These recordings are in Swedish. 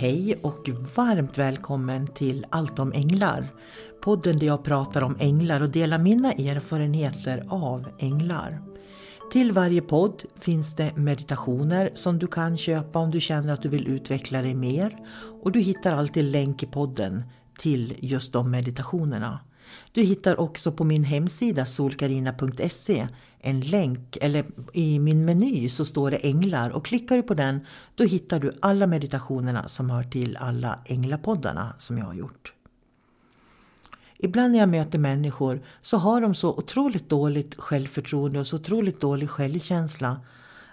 Hej och varmt välkommen till Allt om änglar. Podden där jag pratar om änglar och delar mina erfarenheter av änglar. Till varje podd finns det meditationer som du kan köpa om du känner att du vill utveckla dig mer. Och du hittar alltid länk i podden till just de meditationerna. Du hittar också på min hemsida solkarina.se en länk, eller i min meny så står det änglar och klickar du på den då hittar du alla meditationerna som hör till alla änglapoddarna som jag har gjort. Ibland när jag möter människor så har de så otroligt dåligt självförtroende och så otroligt dålig självkänsla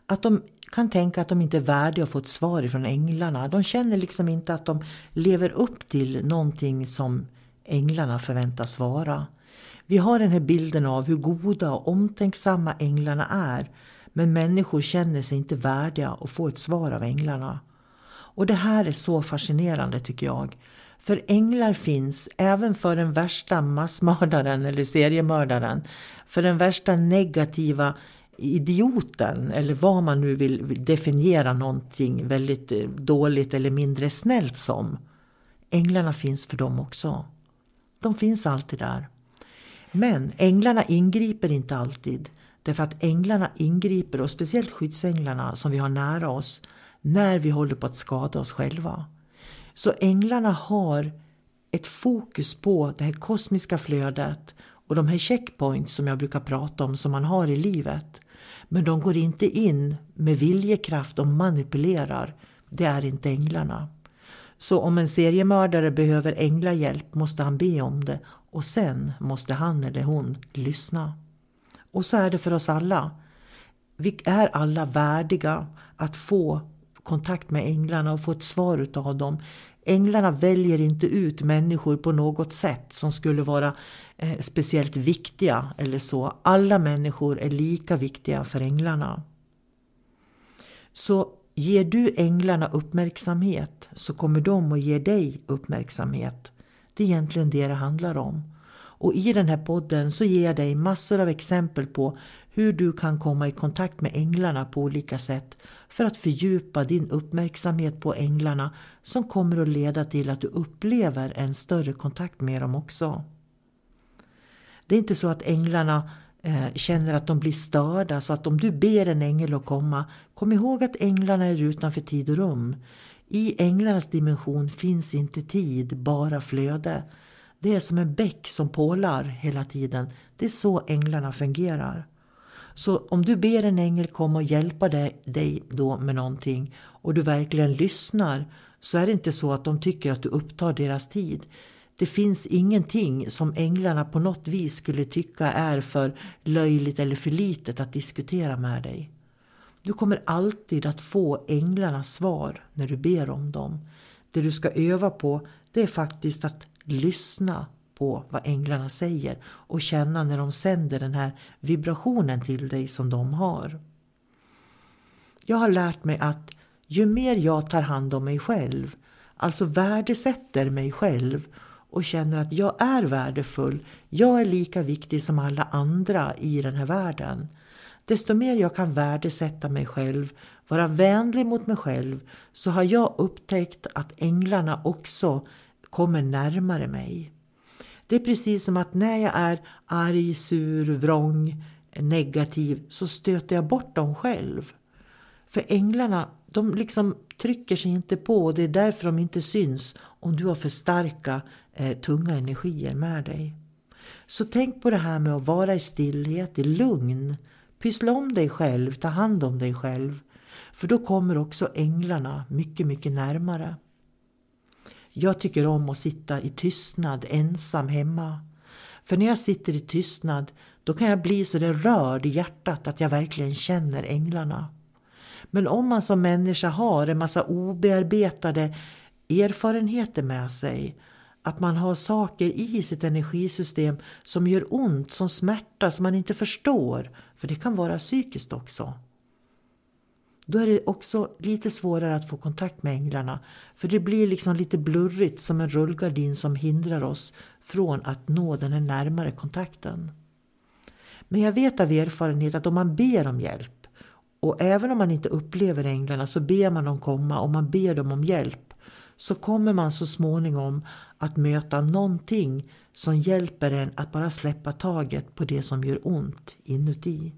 att de kan tänka att de inte är värdiga att få ett svar ifrån änglarna. De känner liksom inte att de lever upp till någonting som änglarna förväntas vara. Vi har den här bilden av hur goda och omtänksamma änglarna är men människor känner sig inte värdiga att få ett svar av änglarna. Och det här är så fascinerande tycker jag. För änglar finns även för den värsta massmördaren eller seriemördaren. För den värsta negativa idioten eller vad man nu vill definiera någonting väldigt dåligt eller mindre snällt som. Änglarna finns för dem också. De finns alltid där. Men änglarna ingriper inte alltid. Därför att änglarna ingriper, och speciellt skyddsänglarna som vi har nära oss, när vi håller på att skada oss själva. Så änglarna har ett fokus på det här kosmiska flödet och de här checkpoints som jag brukar prata om som man har i livet. Men de går inte in med viljekraft och manipulerar. Det är inte änglarna. Så om en seriemördare behöver änglahjälp måste han be om det och sen måste han eller hon lyssna. Och så är det för oss alla. Vi är alla värdiga att få kontakt med änglarna och få ett svar utav dem. Änglarna väljer inte ut människor på något sätt som skulle vara eh, speciellt viktiga eller så. Alla människor är lika viktiga för änglarna. Så ger du änglarna uppmärksamhet så kommer de att ge dig uppmärksamhet. Det är egentligen det det handlar om. Och i den här podden så ger jag dig massor av exempel på hur du kan komma i kontakt med änglarna på olika sätt för att fördjupa din uppmärksamhet på änglarna som kommer att leda till att du upplever en större kontakt med dem också. Det är inte så att änglarna Eh, känner att de blir störda så att om du ber en ängel att komma, kom ihåg att änglarna är utanför tid och rum. I änglarnas dimension finns inte tid, bara flöde. Det är som en bäck som pålar hela tiden. Det är så änglarna fungerar. Så om du ber en ängel komma och hjälpa dig då med någonting och du verkligen lyssnar så är det inte så att de tycker att du upptar deras tid. Det finns ingenting som änglarna på något vis skulle tycka är för löjligt eller för litet att diskutera med dig. Du kommer alltid att få änglarnas svar när du ber om dem. Det du ska öva på det är faktiskt att lyssna på vad änglarna säger och känna när de sänder den här vibrationen till dig som de har. Jag har lärt mig att ju mer jag tar hand om mig själv, alltså värdesätter mig själv och känner att jag är värdefull, jag är lika viktig som alla andra i den här världen. Desto mer jag kan värdesätta mig själv, vara vänlig mot mig själv, så har jag upptäckt att änglarna också kommer närmare mig. Det är precis som att när jag är arg, sur, vrång, negativ så stöter jag bort dem själv. För änglarna, de liksom trycker sig inte på och det är därför de inte syns om du har för starka, eh, tunga energier med dig. Så tänk på det här med att vara i stillhet, i lugn. Pyssla om dig själv, ta hand om dig själv. För då kommer också änglarna mycket, mycket närmare. Jag tycker om att sitta i tystnad ensam hemma. För när jag sitter i tystnad då kan jag bli så där rörd i hjärtat att jag verkligen känner änglarna. Men om man som människa har en massa obearbetade erfarenheter med sig att man har saker i sitt energisystem som gör ont, som smärta, som man inte förstår. För det kan vara psykiskt också. Då är det också lite svårare att få kontakt med änglarna. För det blir liksom lite blurrigt som en rullgardin som hindrar oss från att nå den här närmare kontakten. Men jag vet av erfarenhet att om man ber om hjälp och även om man inte upplever änglarna så ber man dem komma och man ber dem om hjälp så kommer man så småningom att möta någonting som hjälper en att bara släppa taget på det som gör ont inuti.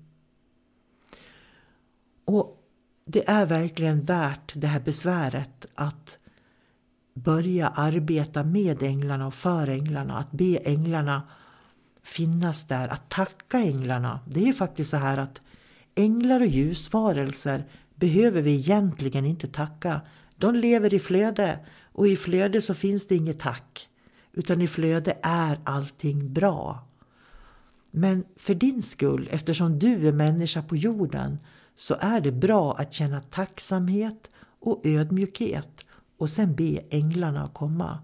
Och det är verkligen värt det här besväret att börja arbeta med änglarna och för änglarna, att be änglarna finnas där, att tacka änglarna. Det är ju faktiskt så här att änglar och ljusvarelser behöver vi egentligen inte tacka. De lever i flöde och i flöde så finns det inget tack. Utan i flöde är allting bra. Men för din skull, eftersom du är människa på jorden, så är det bra att känna tacksamhet och ödmjukhet och sen be änglarna att komma.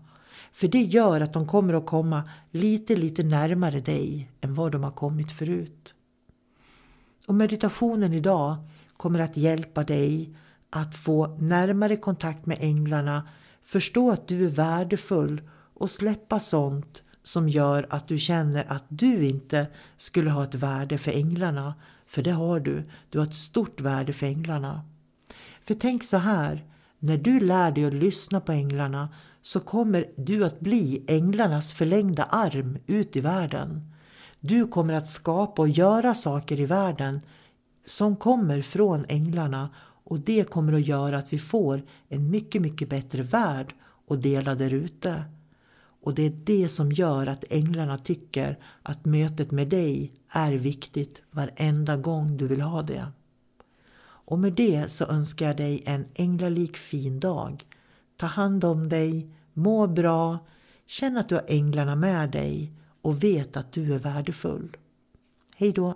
För det gör att de kommer att komma lite, lite närmare dig än vad de har kommit förut. Och meditationen idag kommer att hjälpa dig att få närmare kontakt med änglarna, förstå att du är värdefull och släppa sånt som gör att du känner att du inte skulle ha ett värde för änglarna. För det har du. Du har ett stort värde för änglarna. För tänk så här, när du lär dig att lyssna på änglarna så kommer du att bli änglarnas förlängda arm ut i världen. Du kommer att skapa och göra saker i världen som kommer från änglarna och det kommer att göra att vi får en mycket, mycket bättre värld att dela där ute. Och det är det som gör att änglarna tycker att mötet med dig är viktigt varenda gång du vill ha det. Och med det så önskar jag dig en änglalik fin dag. Ta hand om dig, må bra, känn att du har änglarna med dig och vet att du är värdefull. Hej då!